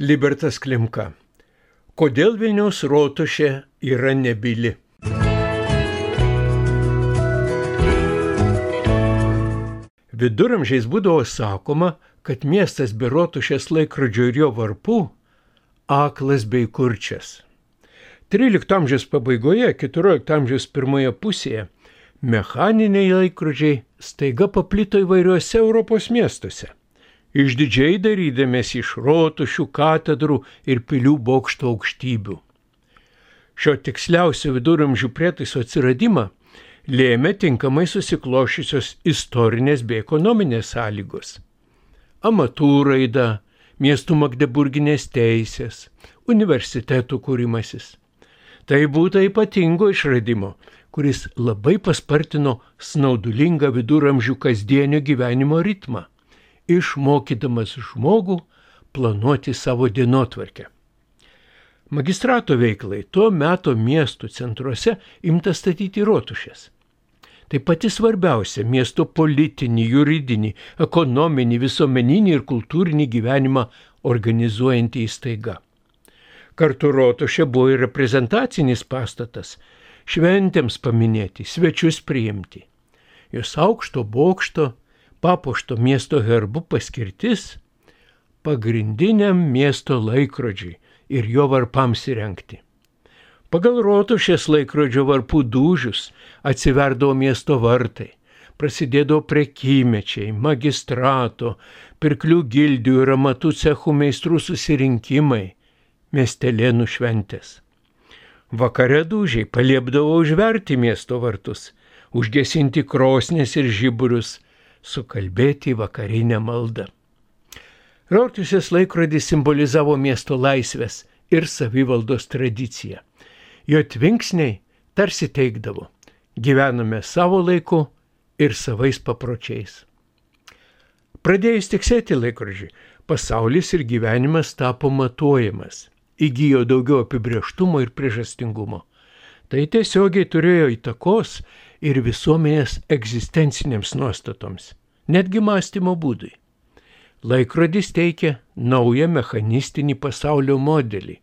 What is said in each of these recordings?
Libertas Klimka. Kodėl Vilniaus rotušė yra nebili? Viduramžiais būdavo sakoma, kad miestas be rotušės laikrodžio ir jo varpų aklas bei kurčias. 13 amžiaus pabaigoje, 14 amžiaus pirmoje pusėje mechaniniai laikrodžiai staiga paplito įvairiuose Europos miestuose, išdidžiai darydamėsi iš rotušių, katedrų ir pilių bokšto aukštybių. Šio tiksliausio viduramžių prietaiso atsiradimą lėmė tinkamai susiklošysios istorinės bei ekonominės sąlygos. Amatų raida, miestų Magdeburginės teisės, universitetų kūrimasis. Tai būtų ypatingo išradimo, kuris labai paspartino snaudulingą viduramžių kasdienio gyvenimo ritmą, išmokydamas žmogų planuoti savo dienotvarkę. Magistrato veiklai tuo metu miestų centruose imta statyti rotušės. Tai pati svarbiausia miesto politinį, juridinį, ekonominį, visuomeninį ir kultūrinį gyvenimą organizuojanti įstaiga. Kartu rotušė buvo ir reprezentacinis pastatas, šventėms paminėti, svečius priimti. Jos aukšto bokšto, papuošto miesto herbu paskirtis - pagrindiniam miesto laikrodžiui ir jo varpams įrengti. Pagal rotušės laikrodžio varpų dūžius atsiverdavo miesto vartai, prasidėdavo prekymečiai, magistrato, pirklių gildijų ir amatų cechų meistrų susirinkimai, miestelėnų šventės. Vakare dūžiai paliepdavo užverti miesto vartus, užgesinti krosnės ir žiburius, sukalbėti vakarinę maldą. Rotušės laikrodis simbolizavo miesto laisvės ir savivaldos tradiciją. Jo tvinksniai tarsi teikdavo - gyvename savo laiku ir savais papročiais. Pradėjus tiksėti laikrodžiui, pasaulis ir gyvenimas tapo matuojamas įgyjo daugiau apibrieštumo ir priežastingumo. Tai tiesiogiai turėjo įtakos ir visuomenės egzistencinėms nuostatoms, netgi mąstymo būdui. Laikrodis teikia naują mechanistinį pasaulio modelį,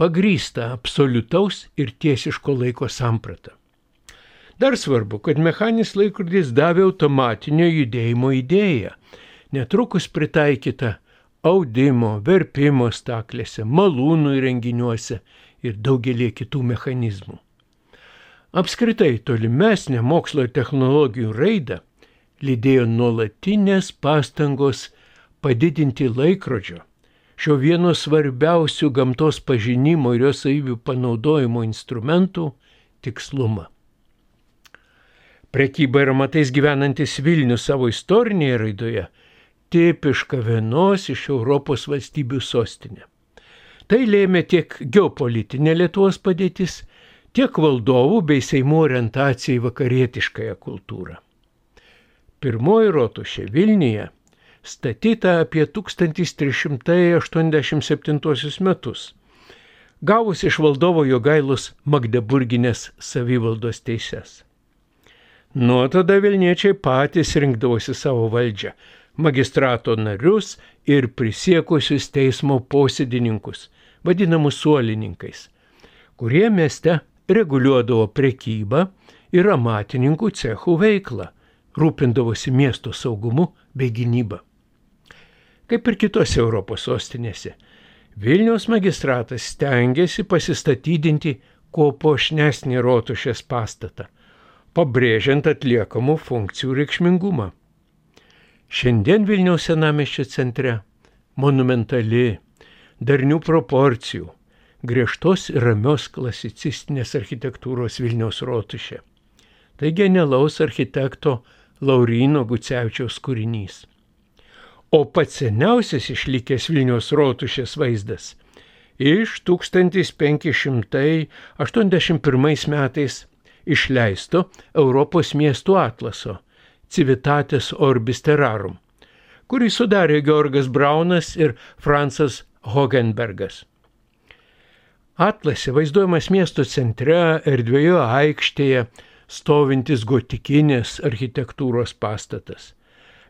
pagrystą absoliutaus ir tiesiško laiko sampratą. Dar svarbu, kad mechaninis laikrodis davė automatinio judėjimo idėją, netrukus pritaikyta audimo, verpimo staklėse, malūnų įrenginiuose ir daugelį kitų mechanizmų. Apskritai tolimesnė mokslo ir technologijų raida lydėjo nuolatinės pastangos padidinti laikrodžio, šio vieno svarbiausių gamtos pažinimo ir jos savybių panaudojimo instrumentų tikslumą. Prekyba ir matais gyvenantis Vilnius savo istorinėje raidoje tipiška vienos iš Europos valstybių sostinė. Tai lėmė tiek geopolitinė Lietuvos padėtis, tiek valdovų bei Seimų orientacija į vakarietiškąją kultūrą. Pirmoji rotušė Vilniuje statyta apie 1387 metus, gavus iš valdovo Jogailus Magdeburginės savivaldos teises. Nuo tada Vilniečiai patys rinkdavosi savo valdžią, magistrato narius ir prisiekusius teismo posėdininkus, vadinamus suolininkais, kurie mieste reguliuodavo prekybą ir amatininkų cechų veiklą, rūpindavosi miesto saugumu bei gynyba. Kaip ir kitose Europos sostinėse, Vilniaus magistratas stengiasi pasistatydinti kuo pošnesnį rotušės pastatą, pabrėžiant atliekamų funkcijų reikšmingumą. Šiandien Vilniaus senameščio centre monumentali, darnių proporcijų, griežtos ir ramios klasicistinės architektūros Vilniaus rotušė. Tai genialaus architekto Laurino Gucevičiaus kūrinys. O pats seniausias išlikęs Vilniaus rotušės vaizdas iš 1581 metais išleisto Europos miestų atlaso Civitatis Orbis Terrarum, kurį sudarė Georgas Braunas ir Francas Hogenbergas. Atlase vaizduojamas miesto centre erdvėje aikštėje stovintis gotikinės architektūros pastatas.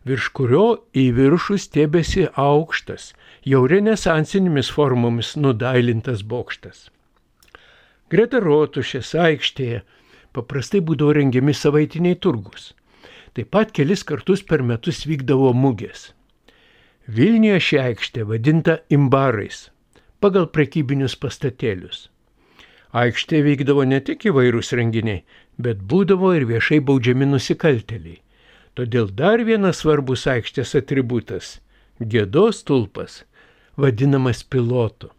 virš kurio į viršų stėbėsi aukštas, jau renesansinėmis formomis nudailintas bokštas. Greta rotušės aikštėje paprastai būdavo rengiami savaitiniai turgus. Taip pat kelis kartus per metus vykdavo mugės. Vilniuje ši aikštė vadinta imbarais, pagal prekybinius pastatėlius. Aikštė vykdavo ne tik įvairūs renginiai, bet būdavo ir viešai baudžiami nusikalteliai. Todėl dar vienas svarbus aikštės atributas - gėdos tulpas, vadinamas pilotu.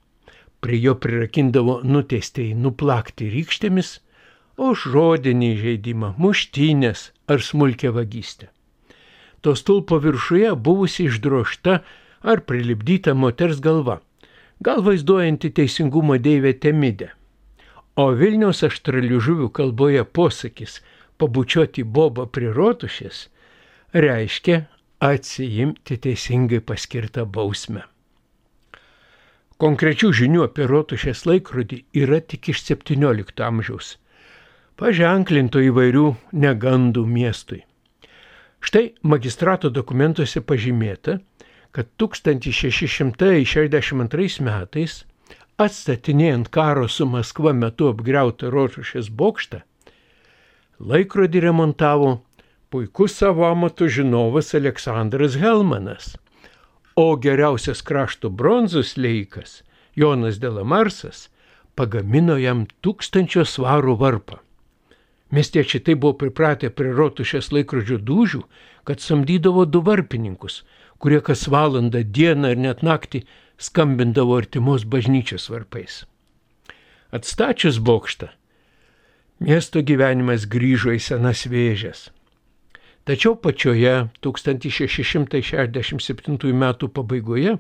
Prie jo prirakindavo nuteistėjai nuplakti rykštėmis, o žodinį žaidimą, muštynės ar smulkę vagystę. To stulpo viršuje buvusi išdrošta ar prilipdyta moters galva, gal vaizduojanti teisingumo deivę Temidę. O Vilniaus aštraliužuvių kalboje posakis pabučiuoti bobą prie rotušės reiškia atsijimti teisingai paskirtą bausmę. Konkrečių žinių apie rotušės laikrodį yra tik iš XVII amžiaus, paženklinto įvairių negandų miestui. Štai magistrato dokumentuose pažymėta, kad 1662 metais, atstatinėjant karo su Maskva metu apgriautą rotušės bokštą, laikrodį remontavo puikus savo amato žinovas Aleksandras Helmanas, o geriausias krašto bronzos leikas Jonas Delamarsas pagamino jam tūkstančio svarų varpą. Miestiečiai tai buvo pripratę prie rotušės laikrodžio dūžių, kad samdydavo du varpininkus, kurie kas valandą, dieną ir net naktį skambindavo artimos bažnyčios varpais. Atstačius bokštą, miesto gyvenimas grįžo į senas vėžės. Tačiau pačioje 1667 m. pabaigoje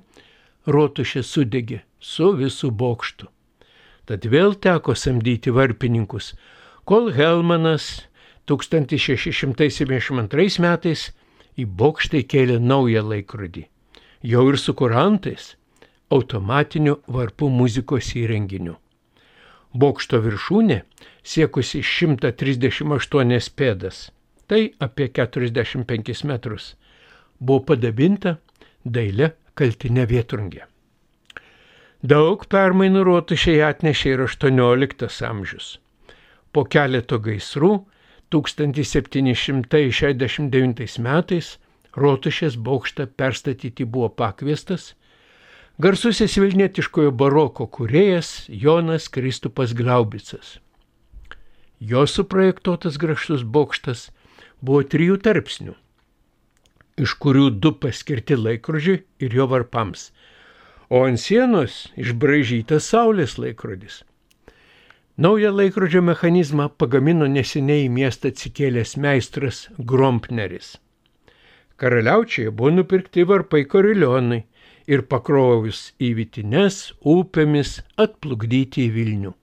rotušė sudegė su visų bokštu. Tad vėl teko samdyti varpininkus, kol Helmanas 1672 metais į bokštą įkėlė naują laikrodį, jau ir su kurantais, automatiniu varpų muzikos įrenginiu. Bokšto viršūnė siekusi 138 pėdas, tai apie 45 metrus, buvo padabinta dailė kaltinė vietrungė. Daug permainų rotušiai atnešė ir 18 amžius. Po keleto gaisrų 1769 metais Rotušės bokštą perstatyti buvo pakviestas garsusis vilnietiškojo baroko kuriejas Jonas Kristupas Glaubicas. Jo suprojektuotas gražus bokštas buvo trijų tarpsnių, iš kurių du paskirti laikrodžiui ir jo varpams, o ant sienos išbražytas saulės laikrodis. Naują laikrodžio mechanizmą pagamino neseniai į miestą atsikėlęs meistras Grompneris. Karaliaučiai buvo nupirkti varpai korilionai ir pakrovus į vitines upėmis atplukdyti į Vilnių.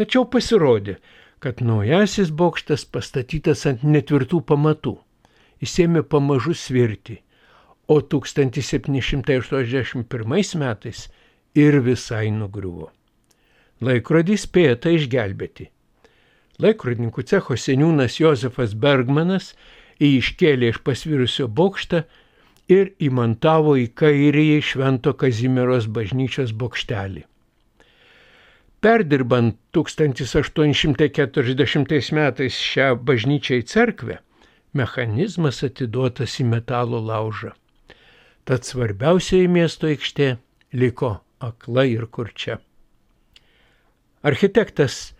Tačiau pasirodė, kad naujasis bokštas pastatytas ant netvirtų pamatų, įsėmė pamažu svirti, o 1781 metais ir visai nugriuvo. Laikrodį spėta išgelbėti. Laikrodininkų cecho seniūnas Josefas Bergmanas jį iškėlė iš pasvirusio bokštą ir įmantavo į kairįjį Švento Kazimieros bažnyčios bokštelį. Perdirbant 1840 metais šią bažnyčią į cerkvę, mechanizmas atiduotas į metalo laužą. Tad svarbiausioji miesto aikštė liko akla ir kurčia. Architektas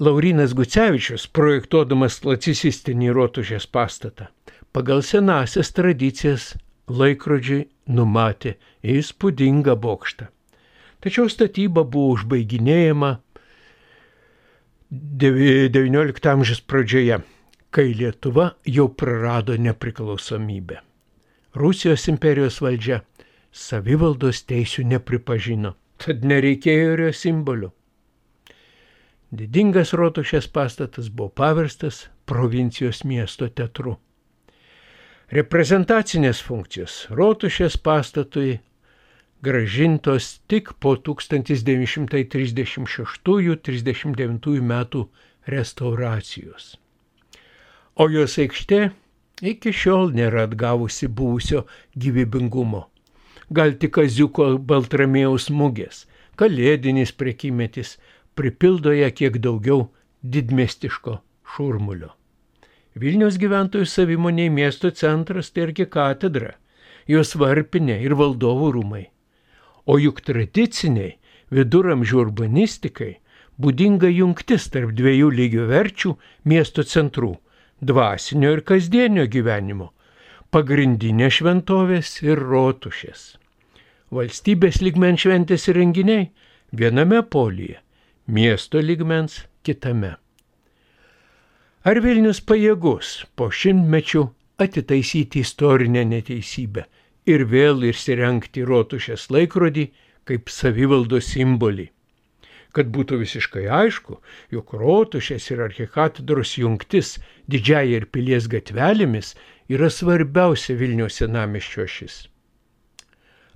Laurinas Gucevičius, projektuodamas klacisistinį rotušės pastatą, pagal senasias tradicijas laikrodžiui numatė įspūdingą bokštą. Tačiau statyba buvo užbaiginėjama XIX amžiaus pradžioje, kai Lietuva jau prarado nepriklausomybę. Rusijos imperijos valdžia savivaldos teisių nepripažino, tad nereikėjo ir jo simbolių. Didingas rotušės pastatas buvo paverstas provincijos miesto teatru. Reprezentacinės funkcijos rotušės pastatui gražintos tik po 1936-39 metų restauracijos. O jos aikštė iki šiol nėra atgavusi buvusio gyvybingumo. Gal tik Kaziuko Baltramėjaus mugės, kalėdinis prekymetis pripildo ją kiek daugiau didmestiško šurmulio. Vilnius gyventojų savimoniai miesto centras tai irgi katedra, jos varpinė ir valdovų rūmai. O juk tradiciniai viduramžių urbanistikai būdinga jungtis tarp dviejų lygio verčių miesto centrų - dvasinio ir kasdienio gyvenimo, pagrindinė šventovės ir rotušės. Valstybės lygmens šventės ir renginiai viename polyje, miesto lygmens kitame. Ar Vilnius pajėgus po šimtmečių atitaisyti istorinę neteisybę ir vėl išsirengti rotušės laikrodį kaip savivaldos simbolį? Kad būtų visiškai aišku, jog rotušės ir archikatedros jungtis didžiai ir pilies gatvelėmis yra svarbiausia Vilniaus senamiščio šis.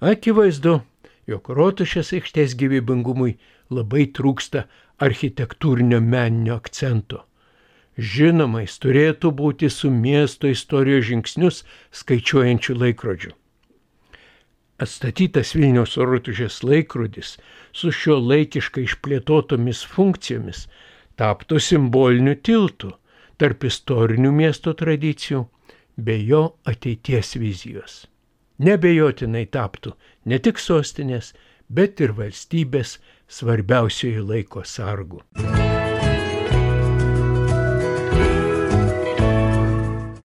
Akivaizdu, jog rotušės aikštės gyvybingumui labai trūksta architektūrinio meninio akcento. Žinoma, jis turėtų būti su miesto istorijos žingsnius skaičiuojančių laikrodžių. Atstatytas Vilniaus rotužės laikrodis su šio laikiškai išplėtotomis funkcijomis taptų simboliniu tiltu tarp istorinių miesto tradicijų bei jo ateities vizijos. Nebejotinai taptų ne tik sostinės, bet ir valstybės svarbiausioji laiko sargų.